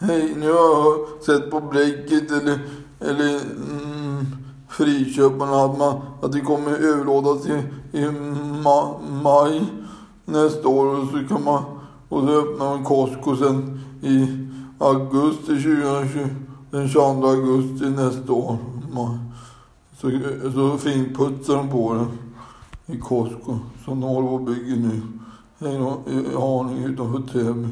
Hej, nu har jag sett på Bläcket eller, eller mm, Friköparna att, man, att det kommer överlådas i, i ma, maj nästa år och så kan man och så öppnar man Costco sen i augusti 2020, den 22 augusti nästa år. Så, så finputsar de på den i Costco som de håller på och bygger nu. I Haninge utanför Täby.